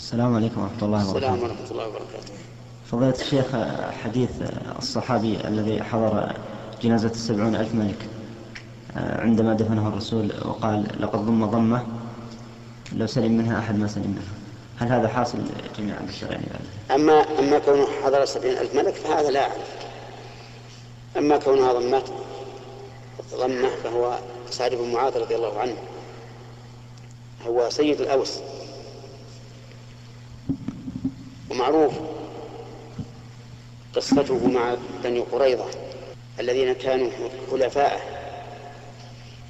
السلام عليكم ورحمة الله وبركاته. السلام ورحمة الله وبركاته. فضيلة الشيخ حديث الصحابي الذي حضر جنازة السبعون ألف ملك عندما دفنه الرسول وقال لقد ضم ضمة لو سلم منها أحد ما سلم منها هل هذا حاصل جميع البشر يعني بعد؟ أما أما كونه حضر سبعين ألف ملك فهذا لا أعرف. أما كونها ضمت ضمة فهو سعد بن معاذ رضي الله عنه هو سيد الأوس. ومعروف. قصته مع بني قريظة الذين كانوا خلفاءه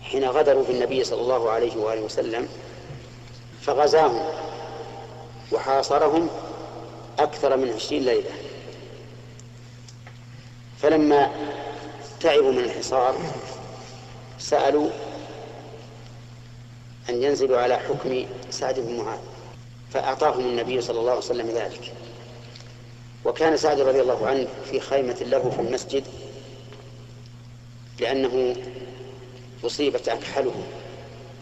حين غدروا بالنبي صلى الله عليه وآله وسلم فغزاهم وحاصرهم أكثر من عشرين ليلة. فلما تعبوا من الحصار سألوا أن ينزلوا على حكم سعد بن معاذ. فأعطاهم النبي صلى الله عليه وسلم ذلك. وكان سعد رضي الله عنه في خيمة له في المسجد لأنه أصيبت أكحله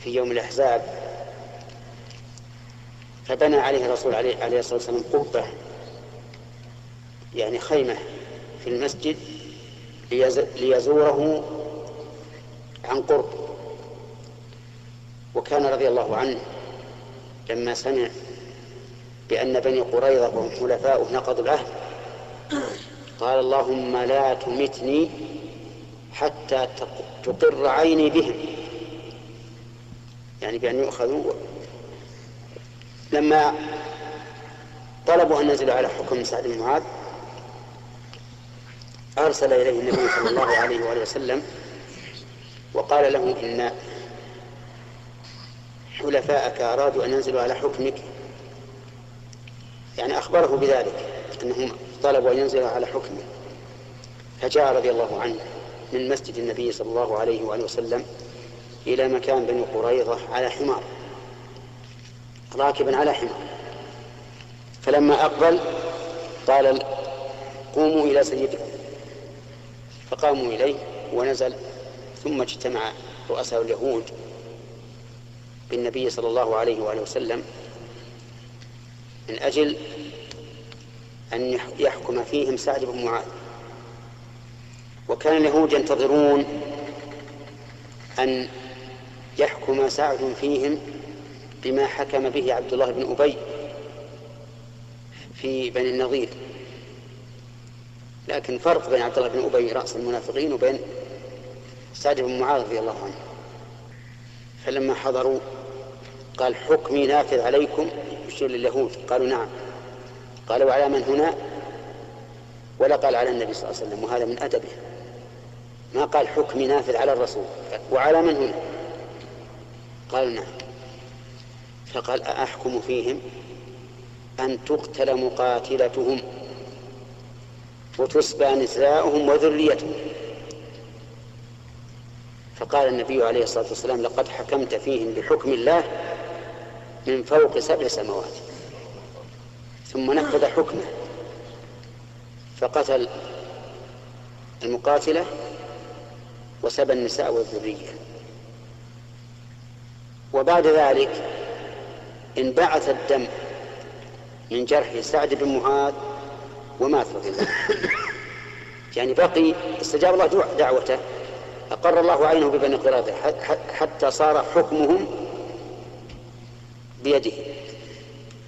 في يوم الأحزاب فبنى عليه الرسول عليه الصلاة والسلام قبة يعني خيمة في المسجد ليزوره عن قرب. وكان رضي الله عنه لما سمع بأن بني قريظة وهم حلفاؤه نقضوا العهد. قال اللهم لا تمتني حتى تقر عيني بهم. يعني بأن يؤخذوا. لما طلبوا أن ينزلوا على حكم سعد بن معاذ أرسل إليه النبي صلى الله عليه وآله وسلم وقال له إن حلفاءك أرادوا أن ينزلوا على حكمك يعني أخبره بذلك أنهم طلبوا أن ينزلوا على حكمه. فجاء رضي الله عنه من مسجد النبي صلى الله عليه وآله وسلم إلى مكان بني قريظة على حمار راكبا على حمار. فلما أقبل قال قوموا إلى سيدكم. فقاموا إليه ونزل ثم اجتمع رؤساء اليهود بالنبي صلى الله عليه وآله وسلم من أجل أن يحكم فيهم سعد بن معاذ. وكان اليهود ينتظرون أن يحكم سعد فيهم بما حكم به عبد الله بن أبي في بني النظير لكن فرق بين عبد الله بن أبي رأس المنافقين وبين سعد بن معاذ رضي الله عنه. فلما حضروا قال حكمي نافذ عليكم يشير لليهود؟ قالوا نعم. قال وعلى من هنا؟ ولا قال على النبي صلى الله عليه وسلم وهذا من أدبه. ما قال حكمي نافذ على الرسول. وعلى من هنا؟ قالوا نعم. فقال أحكم فيهم أن تقتل مقاتلتهم وتسبى نساؤهم وذريتهم. فقال النبي عليه الصلاة والسلام لقد حكمت فيهم بحكم الله من فوق سبع سماوات. ثم نفذ حكمه. فقتل المقاتلة وسبى النساء والذرية. وبعد ذلك انبعث الدم من جرح سعد بن معاذ ومات رضي الله يعني بقي استجاب الله دعوته. أقر الله عينه ببني قريظة حتى صار حكمهم بيده.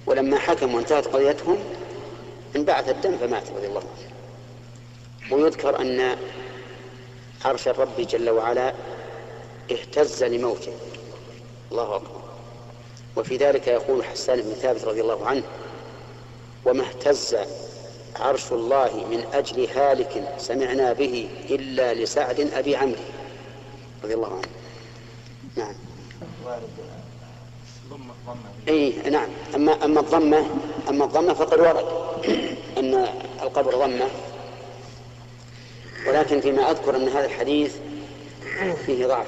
ولما حكموا وانتهت قضيتهم انبعث الدم فمات رضي الله عنه. ويذكر أن عرش الرب جل وعلا اهتز لموته. الله أكبر. وفي ذلك يقول حسان بن ثابت رضي الله عنه وما اهتز عرش الله من أجل هالك سمعنا به إلا لسعد أبي عمرو. رضي الله عنه. نعم. اي نعم. اما أما الضمه أما الضمة فقد ورد أن القبر ضمة. ولكن فيما أذكر أن هذا الحديث فيه ضعف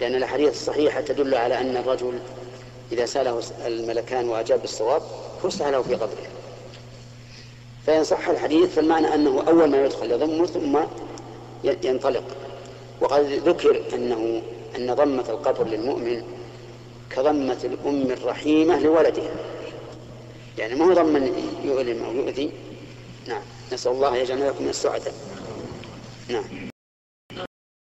لأن الأحاديث الصحيحة تدل على أن الرجل إذا سأله الملكان وأجاب بالصواب فسح له في قبره. فإن صح الحديث فالمعنى أنه أول ما يدخل يضم ثم ينطلق. وقد ذكر أنه أن ضمة القبر للمؤمن كضمة الأم الرحيمة لولدها. يعني ما هو ضما يؤلم أو يؤذي. نعم. نسأل الله يجعلنا لكم من السعداء. نعم.